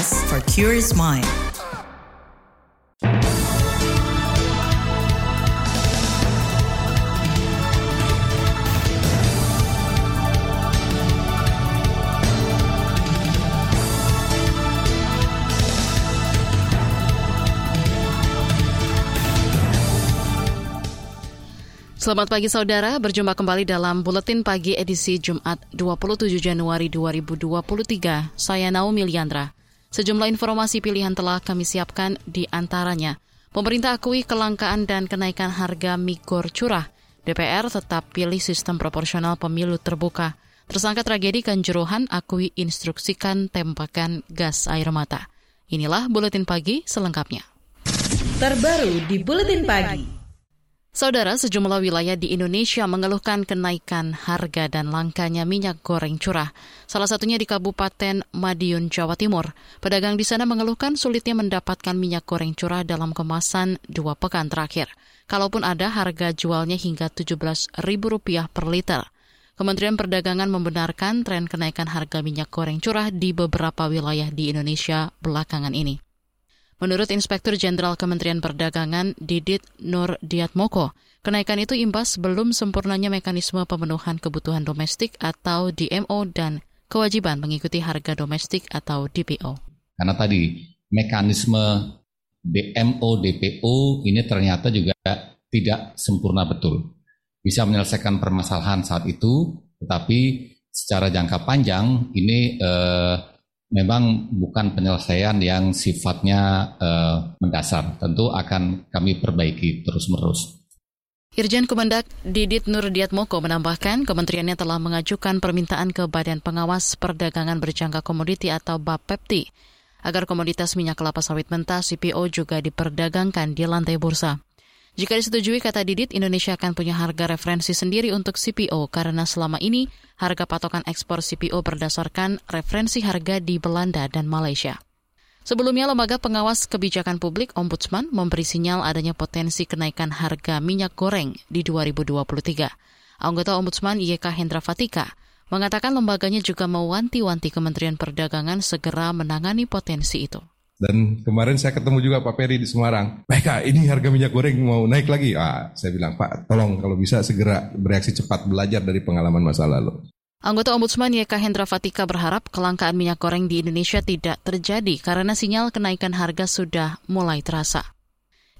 podcast for curious mind. Selamat pagi saudara, berjumpa kembali dalam Buletin Pagi edisi Jumat 27 Januari 2023. Saya Naomi Liandra. Sejumlah informasi pilihan telah kami siapkan di antaranya. Pemerintah akui kelangkaan dan kenaikan harga migor curah. DPR tetap pilih sistem proporsional pemilu terbuka. Tersangka tragedi Kanjuruhan akui instruksikan tembakan gas air mata. Inilah Buletin Pagi selengkapnya. Terbaru di Buletin Pagi. Saudara, sejumlah wilayah di Indonesia mengeluhkan kenaikan harga dan langkanya minyak goreng curah. Salah satunya di Kabupaten Madiun, Jawa Timur. Pedagang di sana mengeluhkan sulitnya mendapatkan minyak goreng curah dalam kemasan dua pekan terakhir. Kalaupun ada, harga jualnya hingga Rp17.000 per liter. Kementerian Perdagangan membenarkan tren kenaikan harga minyak goreng curah di beberapa wilayah di Indonesia belakangan ini. Menurut Inspektur Jenderal Kementerian Perdagangan Didit Nur Diatmoko, kenaikan itu imbas belum sempurnanya mekanisme pemenuhan kebutuhan domestik atau DMO dan kewajiban mengikuti harga domestik atau DPO. Karena tadi mekanisme DMO DPO ini ternyata juga tidak sempurna betul. Bisa menyelesaikan permasalahan saat itu, tetapi secara jangka panjang ini eh, memang bukan penyelesaian yang sifatnya uh, mendasar. Tentu akan kami perbaiki terus-menerus. Irjen Kemendak Didit Nurdiatmoko menambahkan kementeriannya telah mengajukan permintaan ke Badan Pengawas Perdagangan Berjangka Komoditi atau BAPEPTI agar komoditas minyak kelapa sawit mentah CPO juga diperdagangkan di lantai bursa. Jika disetujui, kata Didit, Indonesia akan punya harga referensi sendiri untuk CPO karena selama ini harga patokan ekspor CPO berdasarkan referensi harga di Belanda dan Malaysia. Sebelumnya, Lembaga Pengawas Kebijakan Publik Ombudsman memberi sinyal adanya potensi kenaikan harga minyak goreng di 2023. Anggota Ombudsman YK Hendra Fatika mengatakan lembaganya juga mewanti-wanti Kementerian Perdagangan segera menangani potensi itu. Dan kemarin saya ketemu juga Pak Peri di Semarang. Baik ini harga minyak goreng mau naik lagi. Ah, saya bilang, Pak, tolong kalau bisa segera bereaksi cepat belajar dari pengalaman masa lalu. Anggota Ombudsman YK Hendra Fatika berharap kelangkaan minyak goreng di Indonesia tidak terjadi karena sinyal kenaikan harga sudah mulai terasa.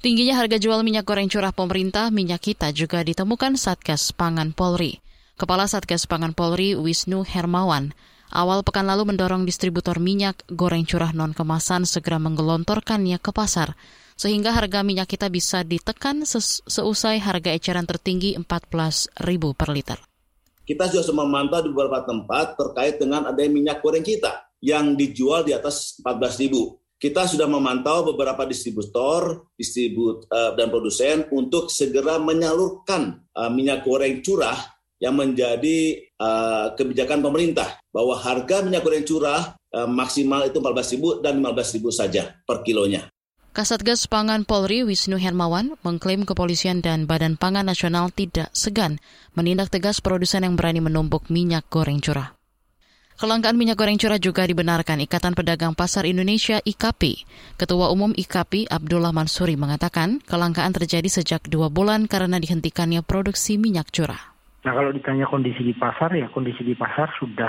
Tingginya harga jual minyak goreng curah pemerintah minyak kita juga ditemukan Satgas Pangan Polri. Kepala Satgas Pangan Polri Wisnu Hermawan awal pekan lalu mendorong distributor minyak goreng curah non kemasan segera menggelontorkannya ke pasar, sehingga harga minyak kita bisa ditekan seusai harga eceran tertinggi Rp14.000 per liter. Kita sudah memantau di beberapa tempat terkait dengan adanya minyak goreng kita yang dijual di atas Rp14.000. Kita sudah memantau beberapa distributor, distribut uh, dan produsen untuk segera menyalurkan uh, minyak goreng curah yang menjadi uh, kebijakan pemerintah bahwa harga minyak goreng curah uh, maksimal itu 14.000 dan 15.000 saja per kilonya. Kasatgas Pangan Polri Wisnu Hermawan mengklaim kepolisian dan Badan Pangan Nasional tidak segan menindak tegas produsen yang berani menumpuk minyak goreng curah. Kelangkaan minyak goreng curah juga dibenarkan Ikatan Pedagang Pasar Indonesia IKP. Ketua Umum IKP Abdullah Mansuri mengatakan kelangkaan terjadi sejak dua bulan karena dihentikannya produksi minyak curah. Nah kalau ditanya kondisi di pasar ya kondisi di pasar sudah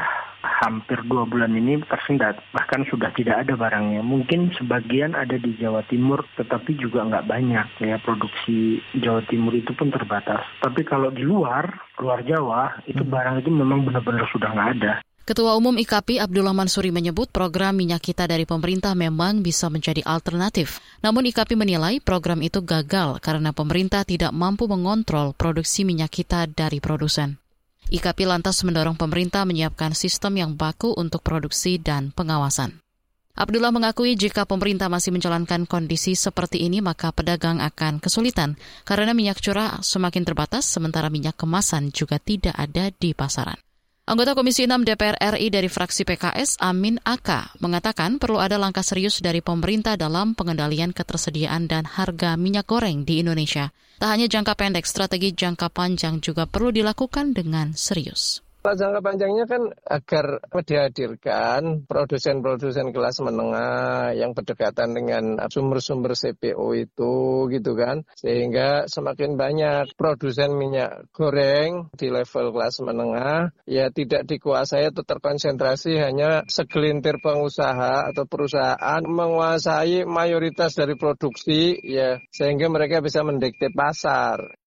hampir dua bulan ini tersendat. Bahkan sudah tidak ada barangnya. Mungkin sebagian ada di Jawa Timur tetapi juga nggak banyak. Ya produksi Jawa Timur itu pun terbatas. Tapi kalau di luar luar Jawa itu hmm. barang itu memang benar-benar sudah nggak ada Ketua Umum IKP Abdullah Mansuri menyebut program minyak kita dari pemerintah memang bisa menjadi alternatif. Namun IKP menilai program itu gagal karena pemerintah tidak mampu mengontrol produksi minyak kita dari produsen. IKP lantas mendorong pemerintah menyiapkan sistem yang baku untuk produksi dan pengawasan. Abdullah mengakui jika pemerintah masih menjalankan kondisi seperti ini maka pedagang akan kesulitan karena minyak curah semakin terbatas sementara minyak kemasan juga tidak ada di pasaran. Anggota Komisi 6 DPR RI dari fraksi PKS, Amin Aka, mengatakan perlu ada langkah serius dari pemerintah dalam pengendalian ketersediaan dan harga minyak goreng di Indonesia. Tak hanya jangka pendek, strategi jangka panjang juga perlu dilakukan dengan serius. Kalau jangka panjangnya kan agar dihadirkan produsen-produsen kelas menengah yang berdekatan dengan sumber-sumber CPO itu gitu kan. Sehingga semakin banyak produsen minyak goreng di level kelas menengah ya tidak dikuasai atau terkonsentrasi hanya segelintir pengusaha atau perusahaan menguasai mayoritas dari produksi ya sehingga mereka bisa mendikte pasar.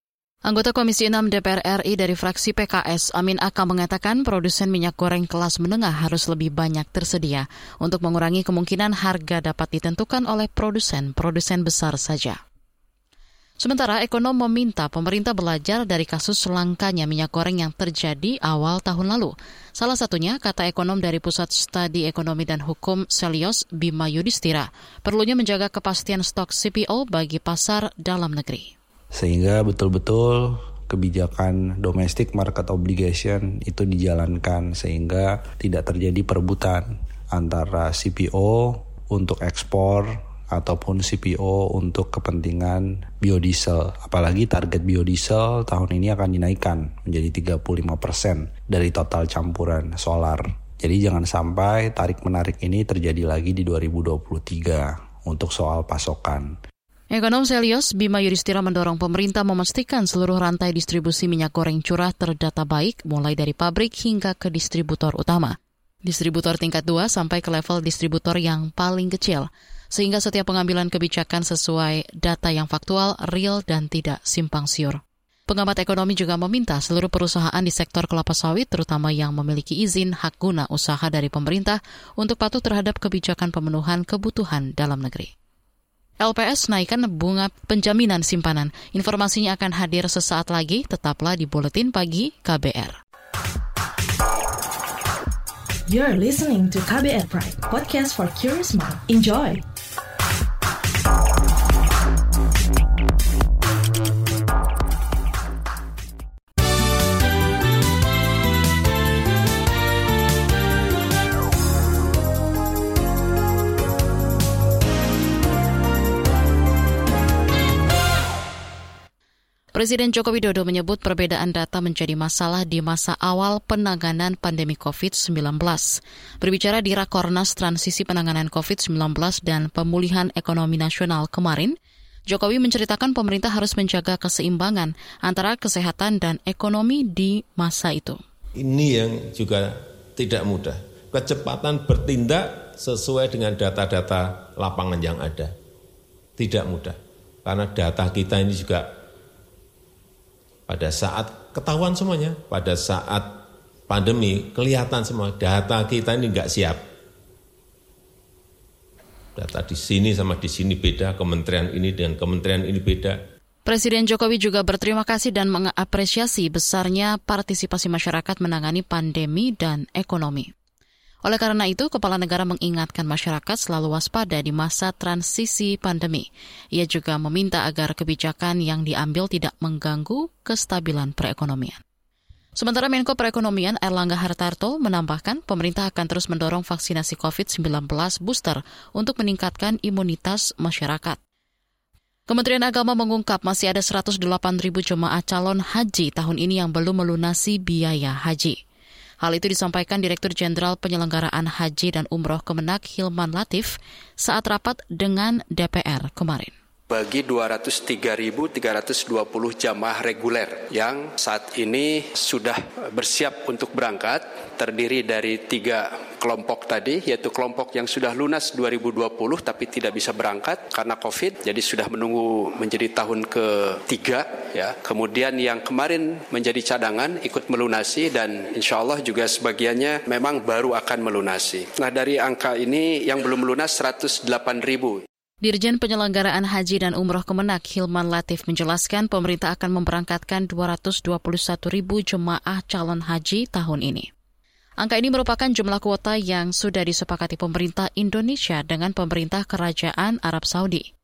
Anggota Komisi 6 DPR RI dari fraksi PKS, Amin Aka mengatakan produsen minyak goreng kelas menengah harus lebih banyak tersedia untuk mengurangi kemungkinan harga dapat ditentukan oleh produsen-produsen besar saja. Sementara ekonom meminta pemerintah belajar dari kasus langkanya minyak goreng yang terjadi awal tahun lalu. Salah satunya, kata ekonom dari Pusat Studi Ekonomi dan Hukum Selios Bima Yudhistira, perlunya menjaga kepastian stok CPO bagi pasar dalam negeri sehingga betul-betul kebijakan domestic market obligation itu dijalankan sehingga tidak terjadi perebutan antara CPO untuk ekspor ataupun CPO untuk kepentingan biodiesel. Apalagi target biodiesel tahun ini akan dinaikkan menjadi 35% dari total campuran solar. Jadi jangan sampai tarik-menarik ini terjadi lagi di 2023 untuk soal pasokan. Ekonom Selios Bima Yudhistira mendorong pemerintah memastikan seluruh rantai distribusi minyak goreng curah terdata baik mulai dari pabrik hingga ke distributor utama. Distributor tingkat 2 sampai ke level distributor yang paling kecil, sehingga setiap pengambilan kebijakan sesuai data yang faktual, real, dan tidak simpang siur. Pengamat ekonomi juga meminta seluruh perusahaan di sektor kelapa sawit, terutama yang memiliki izin hak guna usaha dari pemerintah, untuk patuh terhadap kebijakan pemenuhan kebutuhan dalam negeri. LPS naikkan bunga penjaminan simpanan. Informasinya akan hadir sesaat lagi, tetaplah di Buletin Pagi KBR. You're listening to KBR Pride, podcast for curious mind. Enjoy! Presiden Joko Widodo menyebut perbedaan data menjadi masalah di masa awal penanganan pandemi COVID-19. Berbicara di Rakornas Transisi Penanganan COVID-19 dan Pemulihan Ekonomi Nasional kemarin, Jokowi menceritakan pemerintah harus menjaga keseimbangan antara kesehatan dan ekonomi di masa itu. Ini yang juga tidak mudah. Kecepatan bertindak sesuai dengan data-data lapangan yang ada. Tidak mudah. Karena data kita ini juga pada saat ketahuan semuanya, pada saat pandemi kelihatan semua data kita ini enggak siap. Data di sini sama di sini beda, kementerian ini dengan kementerian ini beda. Presiden Jokowi juga berterima kasih dan mengapresiasi besarnya partisipasi masyarakat menangani pandemi dan ekonomi. Oleh karena itu, Kepala Negara mengingatkan masyarakat selalu waspada di masa transisi pandemi. Ia juga meminta agar kebijakan yang diambil tidak mengganggu kestabilan perekonomian. Sementara Menko Perekonomian Erlangga Hartarto menambahkan pemerintah akan terus mendorong vaksinasi COVID-19 booster untuk meningkatkan imunitas masyarakat. Kementerian Agama mengungkap masih ada 108 ribu jemaah calon haji tahun ini yang belum melunasi biaya haji. Hal itu disampaikan Direktur Jenderal Penyelenggaraan Haji dan Umroh Kemenak Hilman Latif saat rapat dengan DPR kemarin bagi 203.320 jamaah reguler yang saat ini sudah bersiap untuk berangkat terdiri dari tiga kelompok tadi yaitu kelompok yang sudah lunas 2020 tapi tidak bisa berangkat karena COVID jadi sudah menunggu menjadi tahun ketiga ya. Kemudian yang kemarin menjadi cadangan ikut melunasi dan insya Allah juga sebagiannya memang baru akan melunasi. Nah dari angka ini yang belum lunas 108 ribu Dirjen Penyelenggaraan Haji dan Umroh Kemenak Hilman Latif menjelaskan pemerintah akan memberangkatkan 221 ribu jemaah calon haji tahun ini. Angka ini merupakan jumlah kuota yang sudah disepakati pemerintah Indonesia dengan pemerintah Kerajaan Arab Saudi.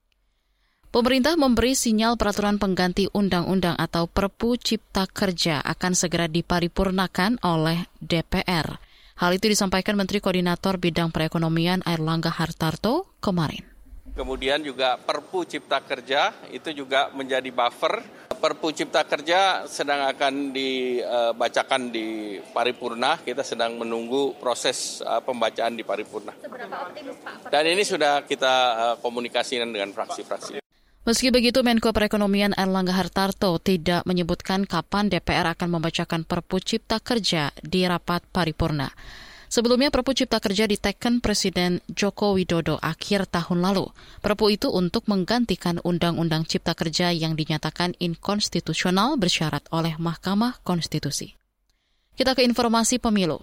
Pemerintah memberi sinyal peraturan pengganti undang-undang atau Perpu Cipta Kerja akan segera diparipurnakan oleh DPR. Hal itu disampaikan Menteri Koordinator Bidang Perekonomian Airlangga Hartarto kemarin. Kemudian juga Perpu Cipta Kerja itu juga menjadi buffer Perpu Cipta Kerja sedang akan dibacakan di paripurna. Kita sedang menunggu proses uh, pembacaan di paripurna. Dan ini sudah kita uh, komunikasikan dengan fraksi-fraksi. Meski begitu, Menko Perekonomian Erlangga Hartarto tidak menyebutkan kapan DPR akan membacakan Perpu Cipta Kerja di rapat paripurna. Sebelumnya Perpu Cipta Kerja diteken Presiden Joko Widodo akhir tahun lalu. Perpu itu untuk menggantikan Undang-Undang Cipta Kerja yang dinyatakan inkonstitusional bersyarat oleh Mahkamah Konstitusi. Kita ke informasi pemilu.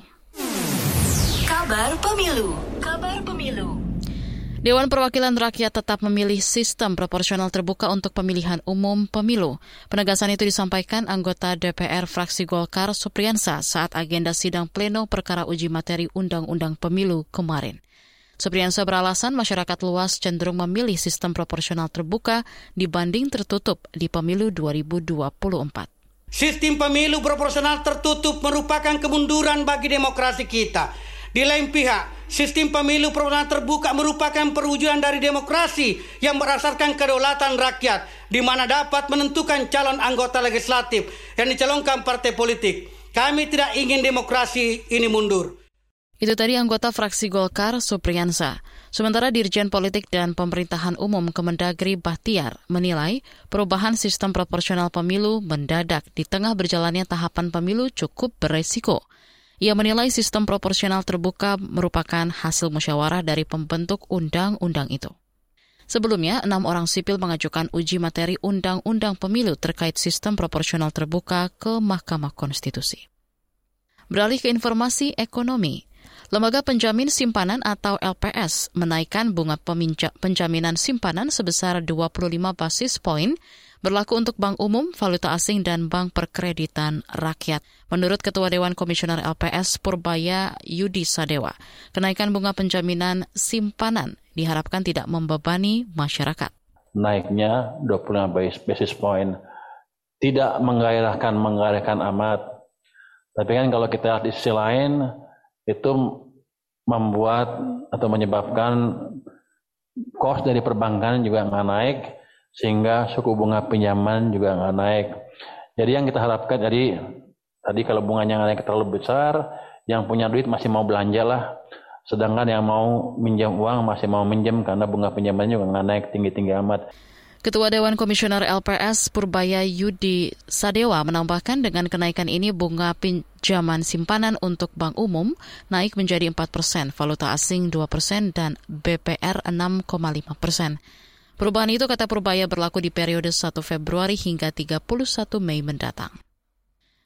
Kabar Pemilu. Kabar Pemilu. Dewan Perwakilan Rakyat tetap memilih sistem proporsional terbuka untuk pemilihan umum pemilu. Penegasan itu disampaikan anggota DPR fraksi Golkar Supriyansa saat agenda sidang pleno perkara uji materi Undang-Undang Pemilu kemarin. Supriyansa beralasan masyarakat luas cenderung memilih sistem proporsional terbuka dibanding tertutup di pemilu 2024. Sistem pemilu proporsional tertutup merupakan kemunduran bagi demokrasi kita. Di lain pihak, Sistem pemilu proporsional terbuka merupakan perwujudan dari demokrasi yang berdasarkan kedaulatan rakyat, di mana dapat menentukan calon anggota legislatif yang dicalonkan partai politik. Kami tidak ingin demokrasi ini mundur. Itu tadi anggota fraksi Golkar, Supriyansa. Sementara Dirjen Politik dan Pemerintahan Umum Kemendagri Bahtiar menilai perubahan sistem proporsional pemilu mendadak di tengah berjalannya tahapan pemilu cukup beresiko. Ia menilai sistem proporsional terbuka merupakan hasil musyawarah dari pembentuk undang-undang itu. Sebelumnya, enam orang sipil mengajukan uji materi undang-undang pemilu terkait sistem proporsional terbuka ke Mahkamah Konstitusi. Beralih ke informasi ekonomi, Lembaga Penjamin Simpanan atau LPS menaikkan bunga penjaminan simpanan sebesar 25 basis poin berlaku untuk bank umum, valuta asing, dan bank perkreditan rakyat. Menurut Ketua Dewan Komisioner LPS Purbaya Yudi Sadewa, kenaikan bunga penjaminan simpanan diharapkan tidak membebani masyarakat. Naiknya 25 basis point tidak menggairahkan menggairahkan amat. Tapi kan kalau kita lihat di sisi lain itu membuat atau menyebabkan cost dari perbankan juga nggak naik sehingga suku bunga pinjaman juga nggak naik. Jadi yang kita harapkan jadi tadi kalau bunganya nggak naik terlalu besar, yang punya duit masih mau belanja lah. Sedangkan yang mau minjam uang masih mau minjam karena bunga pinjamannya juga nggak naik tinggi-tinggi amat. Ketua Dewan Komisioner LPS Purbaya Yudi Sadewa menambahkan dengan kenaikan ini bunga pinjaman simpanan untuk bank umum naik menjadi 4 persen, valuta asing 2 persen, dan BPR 6,5 persen. Perubahan itu kata Purbaya berlaku di periode 1 Februari hingga 31 Mei mendatang.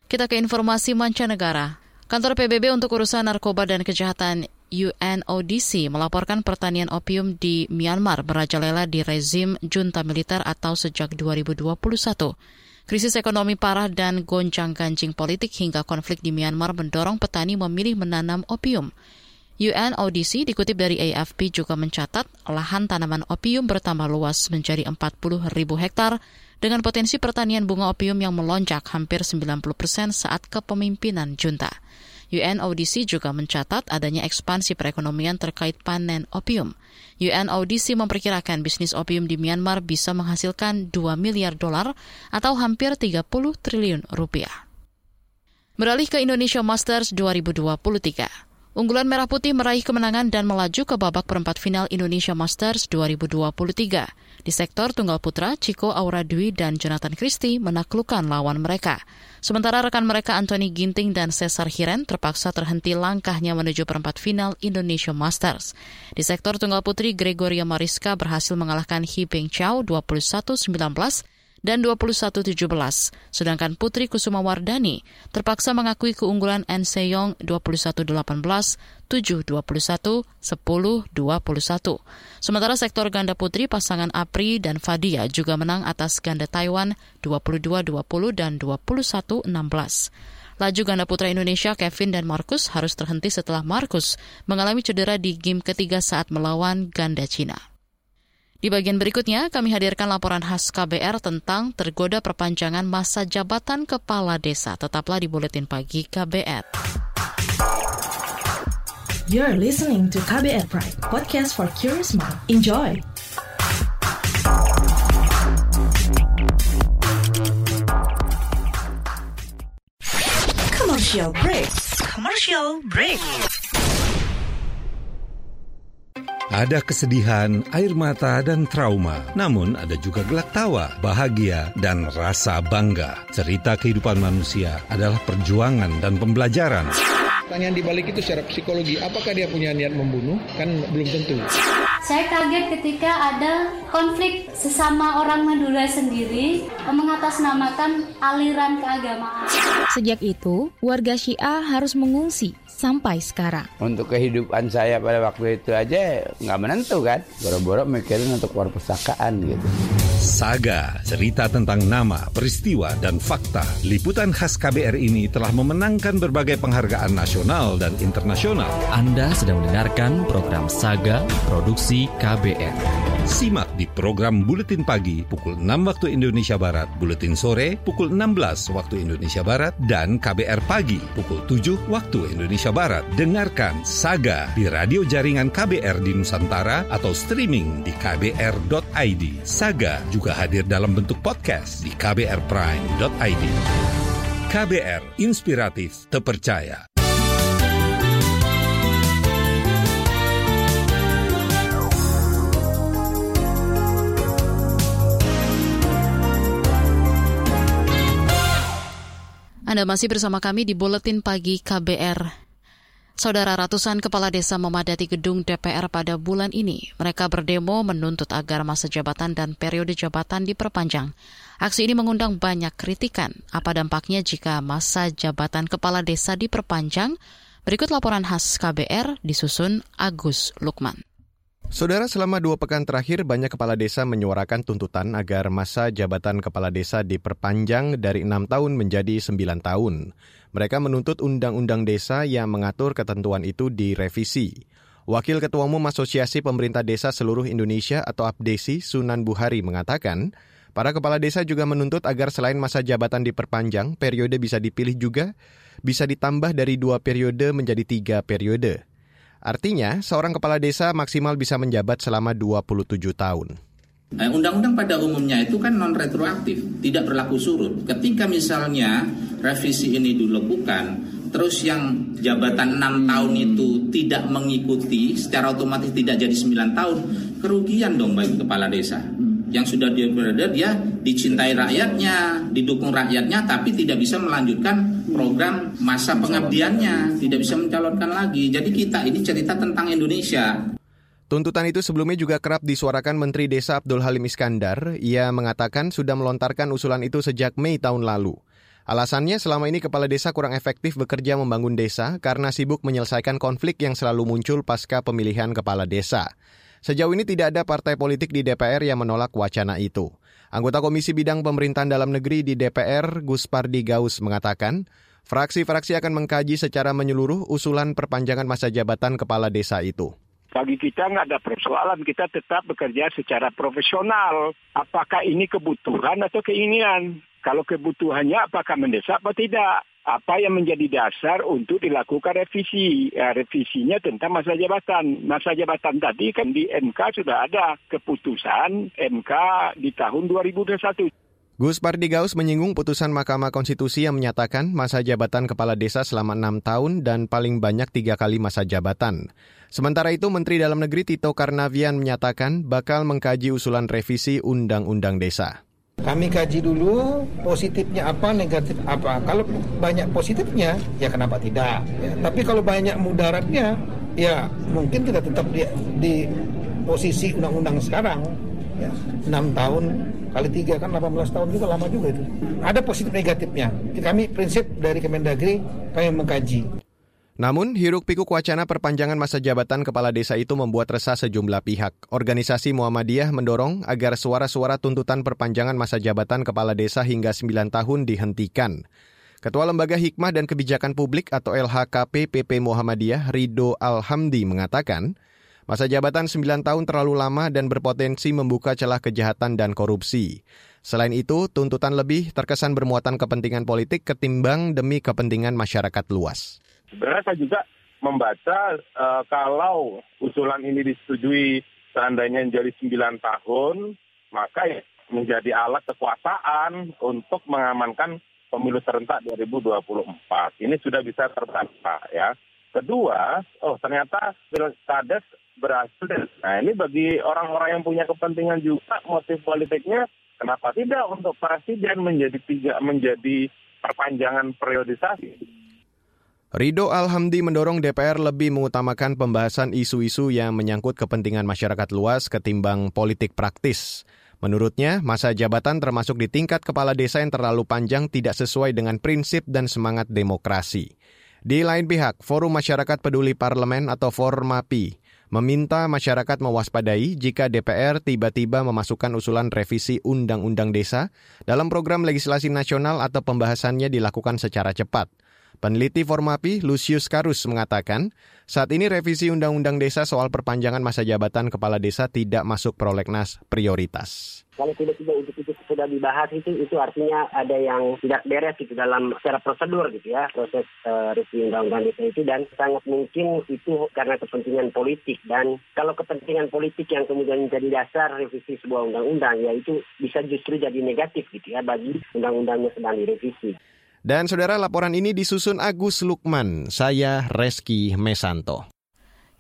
Kita ke informasi mancanegara. Kantor PBB untuk urusan narkoba dan kejahatan UNODC melaporkan pertanian opium di Myanmar merajalela di rezim junta militer atau sejak 2021. Krisis ekonomi parah dan gonjang-ganjing politik hingga konflik di Myanmar mendorong petani memilih menanam opium. UNODC dikutip dari AFP juga mencatat lahan tanaman opium bertambah luas menjadi 40 ribu hektar dengan potensi pertanian bunga opium yang melonjak hampir 90 persen saat kepemimpinan junta. UNODC juga mencatat adanya ekspansi perekonomian terkait panen opium. UNODC memperkirakan bisnis opium di Myanmar bisa menghasilkan 2 miliar dolar atau hampir 30 triliun rupiah. Beralih ke Indonesia Masters 2023. Unggulan Merah Putih meraih kemenangan dan melaju ke babak perempat final Indonesia Masters 2023. Di sektor tunggal putra, Chico Aura Dwi dan Jonathan Christie menaklukkan lawan mereka. Sementara rekan mereka Anthony Ginting dan Cesar Hiren terpaksa terhenti langkahnya menuju perempat final Indonesia Masters. Di sektor tunggal putri, Gregoria Mariska berhasil mengalahkan Hi Peng Chow 21-19 dan 21-17. Sedangkan Putri Kusuma Wardani terpaksa mengakui keunggulan N Seyong 21-18, 7-21, 10-21. Sementara sektor ganda putri pasangan Apri dan Fadia juga menang atas ganda Taiwan 22-20 dan 21-16. Laju ganda putra Indonesia Kevin dan Markus harus terhenti setelah Markus mengalami cedera di game ketiga saat melawan ganda Cina. Di bagian berikutnya, kami hadirkan laporan khas KBR tentang tergoda perpanjangan masa jabatan kepala desa. Tetaplah di Buletin Pagi KBR. You're listening to KBR Pride, podcast for curious mind. Enjoy! Commercial break. Commercial break. Ada kesedihan, air mata, dan trauma. Namun ada juga gelak tawa, bahagia, dan rasa bangga. Cerita kehidupan manusia adalah perjuangan dan pembelajaran. Pertanyaan dibalik itu secara psikologi, apakah dia punya niat membunuh? Kan belum tentu. Saya kaget ketika ada konflik sesama orang Madura sendiri mengatasnamakan aliran keagamaan. Sejak itu, warga Syiah harus mengungsi sampai sekarang. Untuk kehidupan saya pada waktu itu aja nggak menentu kan. Boro-boro mikirin untuk perpustakaan gitu. Saga, cerita tentang nama, peristiwa, dan fakta. Liputan khas KBR ini telah memenangkan berbagai penghargaan nasional dan internasional. Anda sedang mendengarkan program Saga Produksi KBR. Simak di program Buletin Pagi pukul 6 waktu Indonesia Barat, Buletin Sore pukul 16 waktu Indonesia Barat, dan KBR Pagi pukul 7 waktu Indonesia Barat. Dengarkan Saga di radio jaringan KBR di Nusantara atau streaming di kbr.id. Saga juga hadir dalam bentuk podcast di kbrprime.id. KBR Inspiratif Terpercaya. Anda masih bersama kami di Buletin Pagi KBR. Saudara ratusan kepala desa memadati gedung DPR pada bulan ini. Mereka berdemo menuntut agar masa jabatan dan periode jabatan diperpanjang. Aksi ini mengundang banyak kritikan. Apa dampaknya jika masa jabatan kepala desa diperpanjang? Berikut laporan khas KBR disusun Agus Lukman. Saudara, selama dua pekan terakhir banyak kepala desa menyuarakan tuntutan agar masa jabatan kepala desa diperpanjang dari enam tahun menjadi sembilan tahun. Mereka menuntut undang-undang desa yang mengatur ketentuan itu direvisi. Wakil Ketua Umum Asosiasi Pemerintah Desa Seluruh Indonesia atau APDESI, Sunan Buhari, mengatakan, para kepala desa juga menuntut agar selain masa jabatan diperpanjang, periode bisa dipilih juga, bisa ditambah dari dua periode menjadi tiga periode. Artinya, seorang kepala desa maksimal bisa menjabat selama 27 tahun. Eh, undang-undang pada umumnya itu kan non retroaktif, tidak berlaku surut. Ketika misalnya revisi ini dilakukan, terus yang jabatan 6 tahun itu tidak mengikuti, secara otomatis tidak jadi 9 tahun, kerugian dong bagi kepala desa yang sudah dia berada dia dicintai rakyatnya, didukung rakyatnya, tapi tidak bisa melanjutkan program masa pengabdiannya, tidak bisa mencalonkan lagi. Jadi kita ini cerita tentang Indonesia. Tuntutan itu sebelumnya juga kerap disuarakan Menteri Desa Abdul Halim Iskandar. Ia mengatakan sudah melontarkan usulan itu sejak Mei tahun lalu. Alasannya selama ini kepala desa kurang efektif bekerja membangun desa karena sibuk menyelesaikan konflik yang selalu muncul pasca pemilihan kepala desa. Sejauh ini tidak ada partai politik di DPR yang menolak wacana itu. Anggota Komisi Bidang Pemerintahan Dalam Negeri di DPR, Gus Pardi Gaus, mengatakan, fraksi-fraksi akan mengkaji secara menyeluruh usulan perpanjangan masa jabatan kepala desa itu. Bagi kita nggak ada persoalan, kita tetap bekerja secara profesional. Apakah ini kebutuhan atau keinginan? Kalau kebutuhannya apakah mendesak atau tidak? Apa yang menjadi dasar untuk dilakukan revisi. Ya, revisinya tentang masa jabatan. Masa jabatan tadi kan di MK sudah ada keputusan MK di tahun 2021. Gus Pardigaus menyinggung putusan Mahkamah Konstitusi yang menyatakan masa jabatan kepala desa selama enam tahun dan paling banyak tiga kali masa jabatan. Sementara itu, Menteri Dalam Negeri Tito Karnavian menyatakan bakal mengkaji usulan revisi Undang-Undang Desa. Kami kaji dulu positifnya apa, negatif apa. Kalau banyak positifnya, ya kenapa tidak? Ya, tapi kalau banyak mudaratnya, ya mungkin kita tetap di, di posisi undang-undang sekarang. Ya, 6 tahun kali tiga kan 18 tahun juga lama juga itu. Ada positif negatifnya. Kami prinsip dari Kemendagri kami mengkaji. Namun, hiruk pikuk wacana perpanjangan masa jabatan kepala desa itu membuat resah sejumlah pihak. Organisasi Muhammadiyah mendorong agar suara-suara tuntutan perpanjangan masa jabatan kepala desa hingga 9 tahun dihentikan. Ketua Lembaga Hikmah dan Kebijakan Publik atau LHKP PP Muhammadiyah Rido Alhamdi mengatakan, masa jabatan 9 tahun terlalu lama dan berpotensi membuka celah kejahatan dan korupsi. Selain itu, tuntutan lebih terkesan bermuatan kepentingan politik ketimbang demi kepentingan masyarakat luas sebenarnya saya juga membaca uh, kalau usulan ini disetujui seandainya menjadi 9 tahun, maka ya menjadi alat kekuasaan untuk mengamankan pemilu serentak 2024. Ini sudah bisa terbantah ya. Kedua, oh ternyata Pilkades berhasil. Nah ini bagi orang-orang yang punya kepentingan juga motif politiknya, kenapa tidak untuk presiden menjadi tiga menjadi perpanjangan periodisasi? Rido Alhamdi mendorong DPR lebih mengutamakan pembahasan isu-isu yang menyangkut kepentingan masyarakat luas ketimbang politik praktis. Menurutnya, masa jabatan termasuk di tingkat kepala desa yang terlalu panjang tidak sesuai dengan prinsip dan semangat demokrasi. Di lain pihak, Forum Masyarakat Peduli Parlemen atau Formapi meminta masyarakat mewaspadai jika DPR tiba-tiba memasukkan usulan revisi Undang-Undang Desa dalam program legislasi nasional atau pembahasannya dilakukan secara cepat. Peneliti Formapi Lucius Karus mengatakan, saat ini revisi Undang-Undang Desa soal perpanjangan masa jabatan kepala desa tidak masuk prolegnas prioritas. Kalau tiba-tiba untuk itu sudah dibahas itu, itu artinya ada yang tidak beres gitu dalam secara prosedur gitu ya, proses uh, revisi Undang-Undang Desa itu dan sangat mungkin itu karena kepentingan politik dan kalau kepentingan politik yang kemudian menjadi dasar revisi sebuah undang-undang ya itu bisa justru jadi negatif gitu ya bagi undang-undangnya sedang direvisi. Dan saudara laporan ini disusun Agus Lukman, saya Reski Mesanto.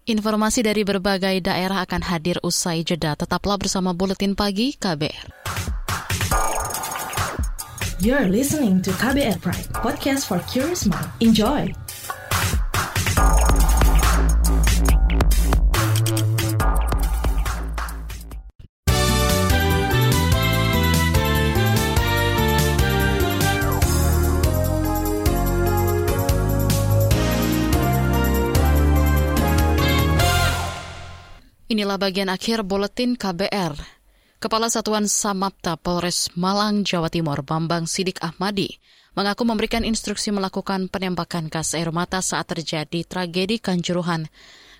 Informasi dari berbagai daerah akan hadir usai jeda. Tetaplah bersama Buletin Pagi KBR. You're listening to KBR Pride, podcast for curious mind. Enjoy! Inilah bagian akhir buletin KBR. Kepala Satuan Samapta Polres Malang, Jawa Timur, Bambang Sidik Ahmadi, mengaku memberikan instruksi melakukan penembakan gas air mata saat terjadi tragedi Kanjuruhan.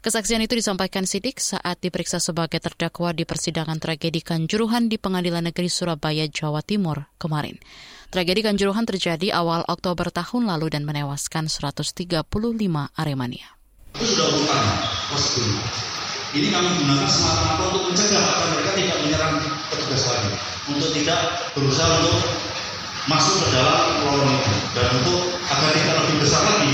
Kesaksian itu disampaikan Sidik saat diperiksa sebagai terdakwa di persidangan tragedi Kanjuruhan di Pengadilan Negeri Surabaya, Jawa Timur kemarin. Tragedi Kanjuruhan terjadi awal Oktober tahun lalu dan menewaskan 135 Aremania. Ini kami gunakan semata-mata untuk mencegah agar mereka tidak menyerang petugas lagi, untuk tidak berusaha untuk masuk ke dalam lorong itu dan untuk agar tidak lebih besar lagi.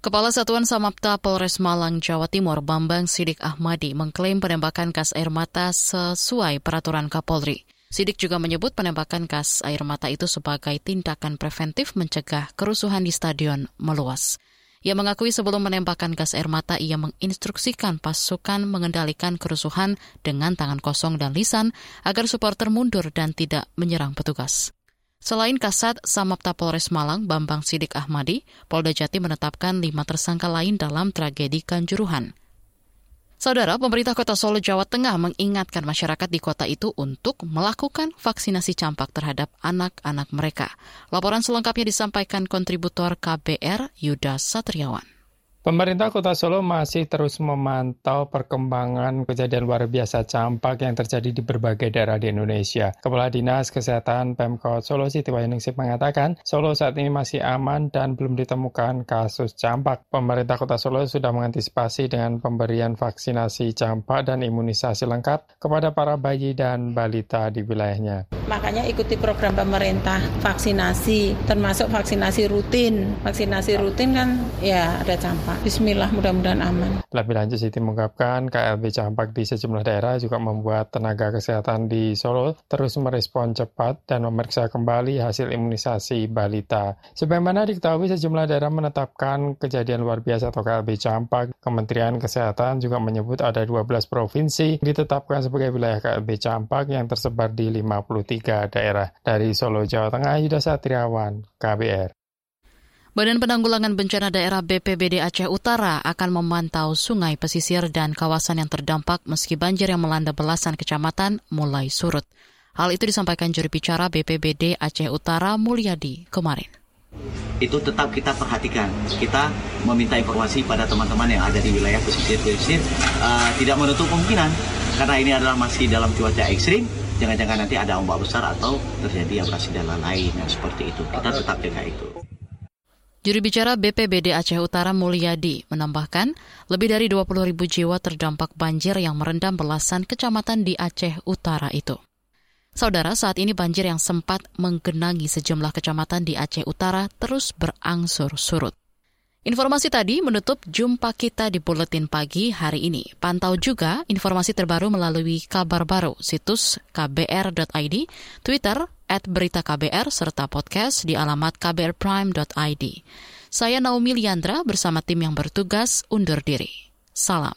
Kepala Satuan Samapta Polres Malang, Jawa Timur, Bambang Sidik Ahmadi, mengklaim penembakan gas air mata sesuai peraturan Kapolri. Sidik juga menyebut penembakan gas air mata itu sebagai tindakan preventif mencegah kerusuhan di stadion meluas. Ia mengakui sebelum menembakkan gas air mata, ia menginstruksikan pasukan mengendalikan kerusuhan dengan tangan kosong dan lisan agar supporter mundur dan tidak menyerang petugas. Selain Kasat Samapta Polres Malang, Bambang Sidik Ahmadi, Polda Jati menetapkan lima tersangka lain dalam tragedi Kanjuruhan. Saudara, pemerintah kota Solo, Jawa Tengah mengingatkan masyarakat di kota itu untuk melakukan vaksinasi campak terhadap anak-anak mereka. Laporan selengkapnya disampaikan kontributor KBR Yuda Satriawan. Pemerintah Kota Solo masih terus memantau perkembangan kejadian luar biasa campak yang terjadi di berbagai daerah di Indonesia. Kepala Dinas Kesehatan Pemkot Solo Siti Wahyuningsih mengatakan, Solo saat ini masih aman dan belum ditemukan kasus campak. Pemerintah Kota Solo sudah mengantisipasi dengan pemberian vaksinasi campak dan imunisasi lengkap kepada para bayi dan balita di wilayahnya. Makanya ikuti program pemerintah vaksinasi, termasuk vaksinasi rutin. Vaksinasi rutin kan ya ada campak Pak. Bismillah mudah-mudahan aman. Lebih lanjut Siti mengungkapkan KLB campak di sejumlah daerah juga membuat tenaga kesehatan di Solo terus merespon cepat dan memeriksa kembali hasil imunisasi balita. Sebagaimana diketahui sejumlah daerah menetapkan kejadian luar biasa atau KLB campak. Kementerian Kesehatan juga menyebut ada 12 provinsi ditetapkan sebagai wilayah KLB campak yang tersebar di 53 daerah. Dari Solo, Jawa Tengah, Yuda Satriawan, KBR. Badan Penanggulangan Bencana Daerah BPBD Aceh Utara akan memantau sungai pesisir dan kawasan yang terdampak meski banjir yang melanda belasan kecamatan mulai surut. Hal itu disampaikan juri bicara BPBD Aceh Utara Mulyadi kemarin. Itu tetap kita perhatikan. Kita meminta informasi pada teman-teman yang ada di wilayah pesisir-pesisir uh, tidak menutup kemungkinan karena ini adalah masih dalam cuaca ekstrim jangan-jangan nanti ada ombak besar atau terjadi abrasi dan lain-lain seperti itu. Kita tetap jaga itu. Juru bicara BPBD Aceh Utara Mulyadi menambahkan, lebih dari 20 ribu jiwa terdampak banjir yang merendam belasan kecamatan di Aceh Utara itu. Saudara, saat ini banjir yang sempat menggenangi sejumlah kecamatan di Aceh Utara terus berangsur surut. Informasi tadi menutup jumpa kita di Buletin Pagi hari ini. Pantau juga informasi terbaru melalui kabar baru situs kbr.id, Twitter, at berita KBR, serta podcast di alamat kbrprime.id. Saya Naomi Liandra bersama tim yang bertugas undur diri. Salam.